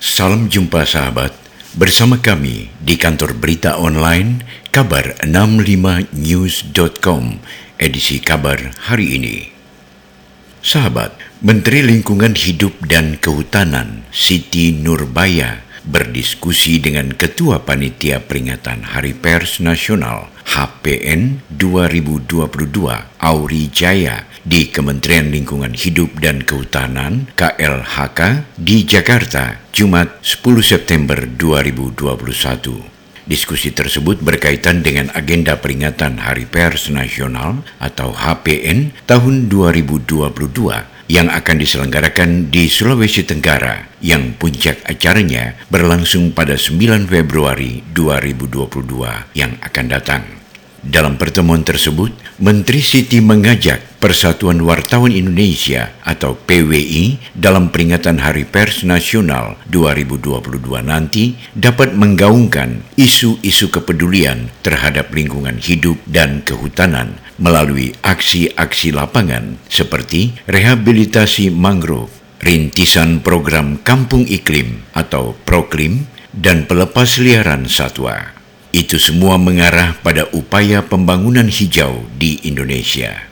Salam jumpa sahabat bersama kami di kantor berita online kabar 65news.com edisi kabar hari ini. Sahabat, Menteri Lingkungan Hidup dan Kehutanan Siti Nurbaya berdiskusi dengan Ketua Panitia Peringatan Hari Pers Nasional HPN 2022 Auri Jaya di Kementerian Lingkungan Hidup dan Kehutanan KLHK di Jakarta Jumat 10 September 2021. Diskusi tersebut berkaitan dengan agenda peringatan Hari Pers Nasional atau HPN tahun 2022 yang akan diselenggarakan di Sulawesi Tenggara yang puncak acaranya berlangsung pada 9 Februari 2022 yang akan datang. Dalam pertemuan tersebut, Menteri Siti mengajak Persatuan Wartawan Indonesia atau PWI dalam peringatan Hari Pers Nasional 2022 nanti dapat menggaungkan isu-isu kepedulian terhadap lingkungan hidup dan kehutanan melalui aksi-aksi lapangan seperti rehabilitasi mangrove, rintisan program Kampung Iklim atau Proklim, dan pelepas liaran satwa. Itu semua mengarah pada upaya pembangunan hijau di Indonesia.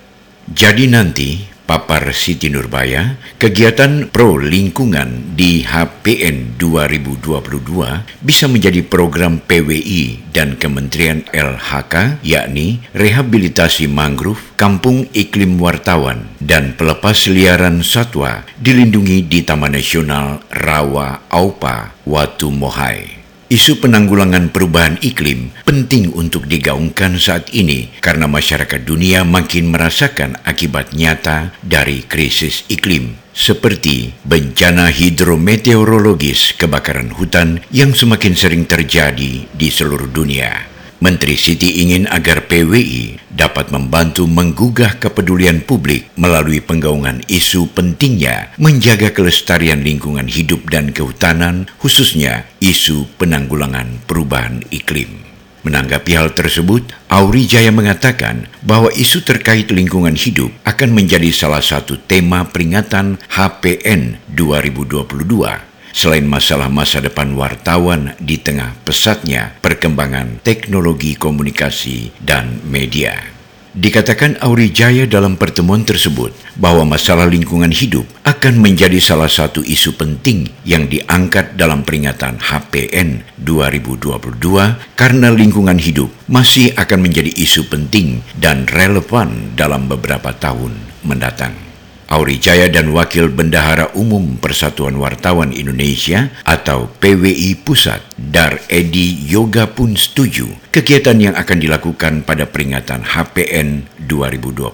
Jadi nanti, papar Siti Nurbaya, kegiatan pro lingkungan di HPN 2022 bisa menjadi program PWI dan Kementerian LHK, yakni rehabilitasi mangrove, kampung iklim wartawan, dan pelepas liaran satwa dilindungi di Taman Nasional Rawa Aupa, Watu Mohai. Isu penanggulangan perubahan iklim penting untuk digaungkan saat ini karena masyarakat dunia makin merasakan akibat nyata dari krisis iklim seperti bencana hidrometeorologis kebakaran hutan yang semakin sering terjadi di seluruh dunia. Menteri Siti ingin agar PWI dapat membantu menggugah kepedulian publik melalui penggaungan isu pentingnya menjaga kelestarian lingkungan hidup dan kehutanan, khususnya isu penanggulangan perubahan iklim. Menanggapi hal tersebut, Auri Jaya mengatakan bahwa isu terkait lingkungan hidup akan menjadi salah satu tema peringatan HPN 2022 selain masalah masa depan wartawan di tengah pesatnya perkembangan teknologi komunikasi dan media. Dikatakan Auri Jaya dalam pertemuan tersebut bahwa masalah lingkungan hidup akan menjadi salah satu isu penting yang diangkat dalam peringatan HPN 2022 karena lingkungan hidup masih akan menjadi isu penting dan relevan dalam beberapa tahun mendatang. Auri Jaya dan Wakil Bendahara Umum Persatuan Wartawan Indonesia atau PWI Pusat, Dar Edi Yoga pun setuju kegiatan yang akan dilakukan pada peringatan HPN 2022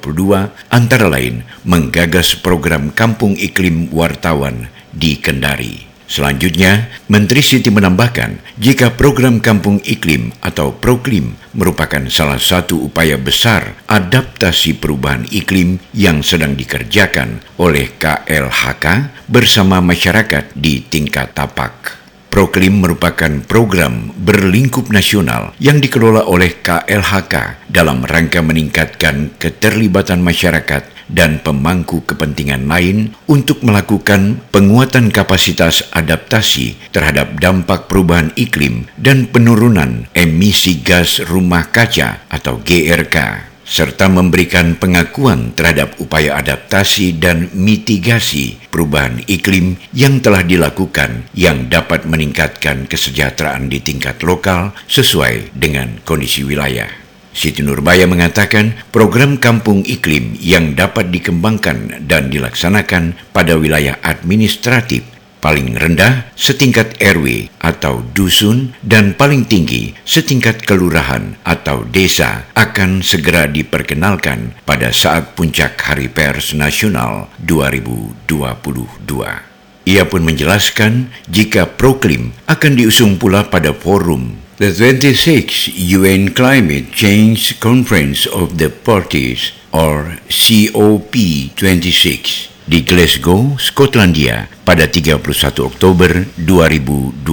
antara lain menggagas program Kampung Iklim Wartawan di Kendari. Selanjutnya, Menteri Siti menambahkan, jika program Kampung Iklim atau Proklim merupakan salah satu upaya besar adaptasi perubahan iklim yang sedang dikerjakan oleh KLHK bersama masyarakat di tingkat tapak. Proklim merupakan program berlingkup nasional yang dikelola oleh KLHK dalam rangka meningkatkan keterlibatan masyarakat dan pemangku kepentingan lain untuk melakukan penguatan kapasitas adaptasi terhadap dampak perubahan iklim dan penurunan emisi gas rumah kaca atau GRK serta memberikan pengakuan terhadap upaya adaptasi dan mitigasi perubahan iklim yang telah dilakukan yang dapat meningkatkan kesejahteraan di tingkat lokal sesuai dengan kondisi wilayah. Siti Nurbaya mengatakan program kampung iklim yang dapat dikembangkan dan dilaksanakan pada wilayah administratif paling rendah setingkat RW atau dusun dan paling tinggi setingkat kelurahan atau desa akan segera diperkenalkan pada saat puncak Hari Pers Nasional 2022. Ia pun menjelaskan jika proklim akan diusung pula pada forum The 26th UN Climate Change Conference of the Parties, or COP26, di Glasgow, Skotlandia pada 31 Oktober 2021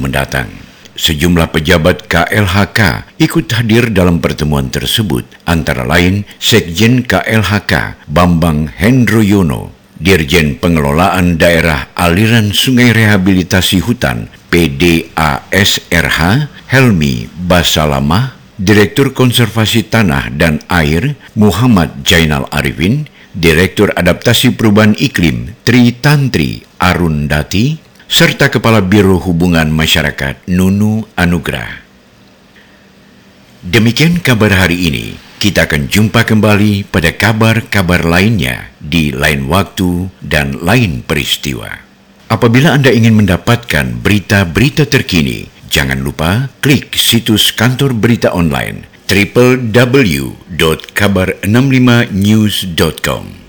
mendatang. Sejumlah pejabat KLHK ikut hadir dalam pertemuan tersebut, antara lain Sekjen KLHK Bambang Hendroyono, Dirjen Pengelolaan Daerah Aliran Sungai Rehabilitasi Hutan PDASRH Helmi Basalamah, Direktur Konservasi Tanah dan Air Muhammad Jainal Arifin, Direktur Adaptasi Perubahan Iklim Tri Tantri Arundati, serta Kepala Biro Hubungan Masyarakat Nunu Anugrah. Demikian kabar hari ini. Kita akan jumpa kembali pada kabar-kabar lainnya di lain waktu dan lain peristiwa. Apabila Anda ingin mendapatkan berita-berita terkini, jangan lupa klik situs kantor berita online www.kabar65news.com.